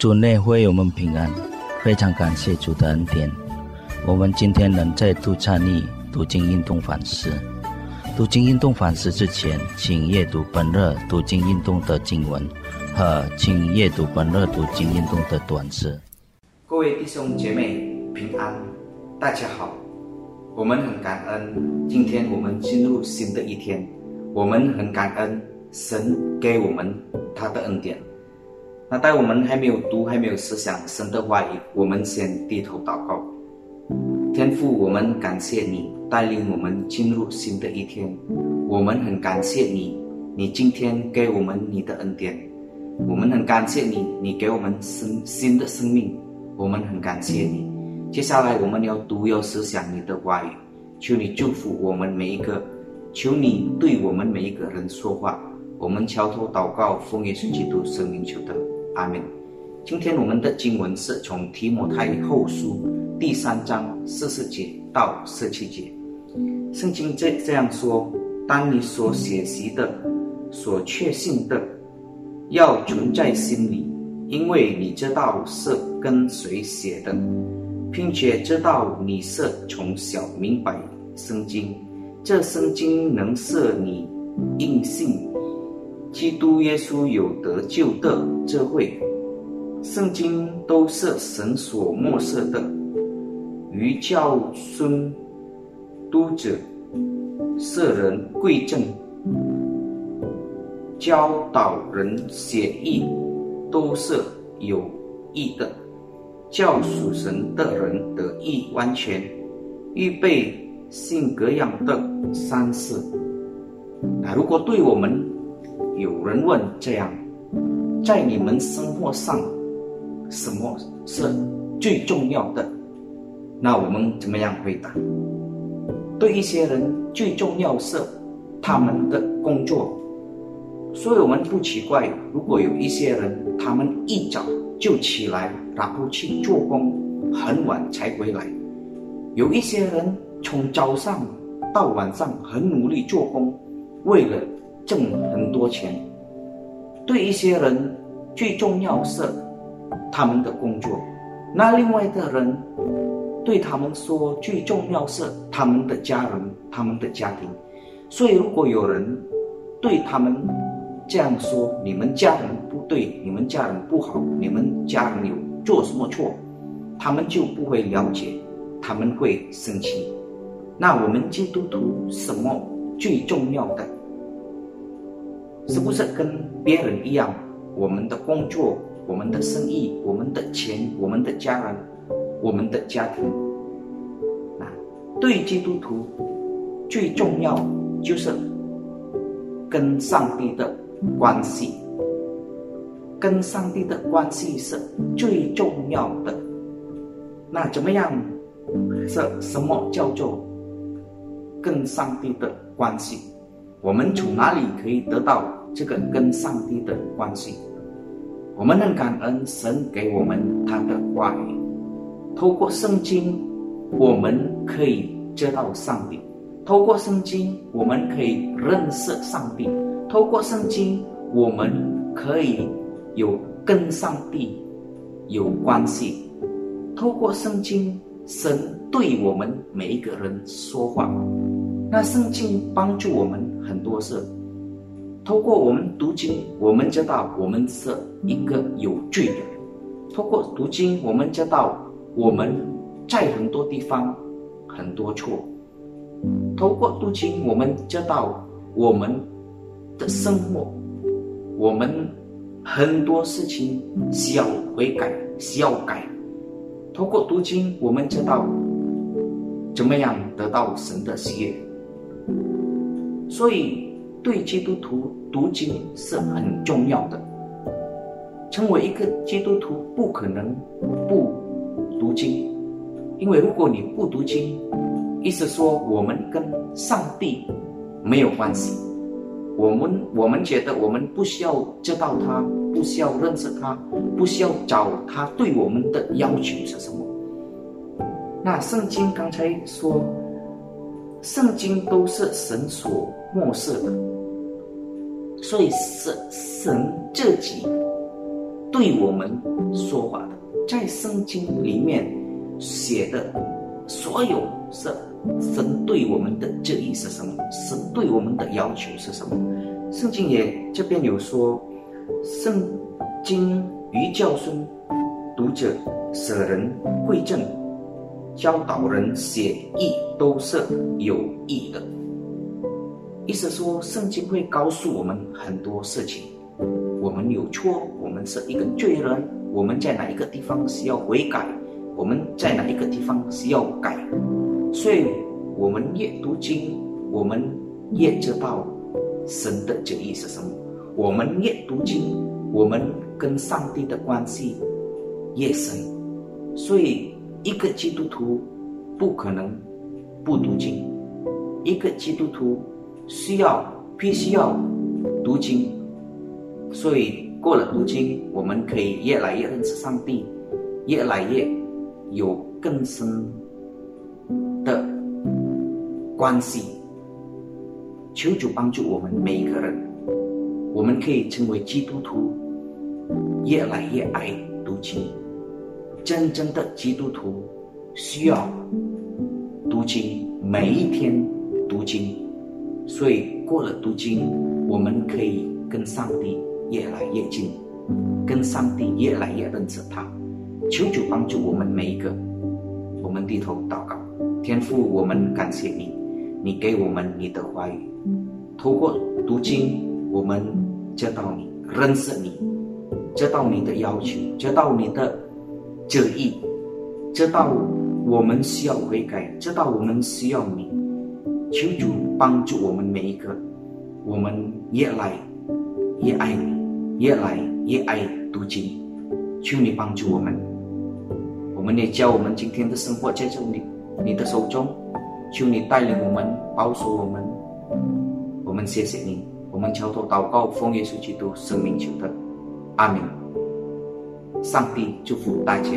主内会友们平安，非常感谢主的恩典。我们今天能再度参与读经运动反思。读经运动反思之前，请阅读本日读经运动的经文和请阅读本日读经运动的短诗。各位弟兄姐妹平安，大家好。我们很感恩，今天我们进入新的一天。我们很感恩神给我们他的恩典。那待我们还没有读、还没有思想神的话语，我们先低头祷告。天父，我们感谢你带领我们进入新的一天。我们很感谢你，你今天给我们你的恩典。我们很感谢你，你给我们生新的生命。我们很感谢你。接下来我们要读要思想你的话语，求你祝福我们每一个，求你对我们每一个人说话。我们敲头祷告，奉耶稣基督圣名求的，阿门。今天我们的经文是从提摩太后书第三章四十节到十七节。圣经这这样说：当你所学习的、所确信的，要存在心里，因为你知道是跟谁写的。并且知道你是从小明白圣经，这圣经能使你应信基督耶稣有得救的智慧。圣经都是神所默示的，于教孙督者，世人贵正，教导人写意，都是有益的。教属神的人得以完全预备性格样的三世。那如果对我们有人问这样，在你们生活上什么是最重要的？那我们怎么样回答？对一些人最重要是他们的工作，所以我们不奇怪，如果有一些人他们一早就起来。然后去做工，很晚才回来。有一些人从早上到晚上很努力做工，为了挣很多钱。对一些人，最重要是他们的工作；那另外的人，对他们说最重要是他们的家人、他们的家庭。所以，如果有人对他们这样说：“你们家人不对，你们家人不好，你们家人有。”做什么错，他们就不会了解，他们会生气。那我们基督徒什么最重要的？是不是跟别人一样？我们的工作、我们的生意、我们的钱、我们的家人、我们的家庭？啊，对基督徒最重要就是跟上帝的关系。跟上帝的关系是最重要的。那怎么样？是什么叫做跟上帝的关系？我们从哪里可以得到这个跟上帝的关系？我们能感恩神给我们他的话语，透过圣经，我们可以知道上帝；透过圣经，我们可以认识上帝；透过圣经，我们可以。有跟上帝有关系，透过圣经，神对我们每一个人说话。那圣经帮助我们很多事。透过我们读经，我们知道我们是一个有罪的；透过读经，我们知道我们在很多地方很多错；透过读经，我们知道我们的生活，我们。很多事情需要悔改，需要改。通过读经，我们知道怎么样得到神的喜悦。所以，对基督徒读经是很重要的。成为一个基督徒，不可能不读经，因为如果你不读经，意思说我们跟上帝没有关系。我们我们觉得我们不需要知道他，不需要认识他，不需要找他对我们的要求是什么？那圣经刚才说，圣经都是神所漠视的，所以神神自己对我们说话的。在圣经里面写的所有是神对我们的旨意是什么？神对我们的要求是什么？圣经也这边有说，圣经于教孙读者舍人贵正，教导人写意都是有益的。意思说，圣经会告诉我们很多事情。我们有错，我们是一个罪人，我们在哪一个地方需要悔改？我们在哪一个地方需要改？所以，我们越读经，我们越知道神的旨意是什么。我们越读经，我们跟上帝的关系越深。所以，一个基督徒不可能不读经，一个基督徒需要必须要读经。所以，过了读经，我们可以越来越认识上帝，越来越有更深的关系。求主帮助我们每一个人，我们可以成为基督徒，越来越爱读经。真正的基督徒需要读经，每一天读经。所以，过了读经，我们可以跟上帝。越来越近，跟上帝越来越认识他。求主帮助我们每一个，我们低头祷告。天父，我们感谢你，你给我们你的话语。透过读经，我们知道你，认识你，知道你的要求，知道你的旨意，知道我们需要悔改，知道我们需要你。求主帮助我们每一个，我们越来越爱你。越来越爱读经，求你帮助我们。我们也将我们今天的生活在这里，你的手中，求你带领我们，保守我们。我们谢谢你，我们敲头祷告，奉耶稣基督生命求的，阿门。上帝祝福大家。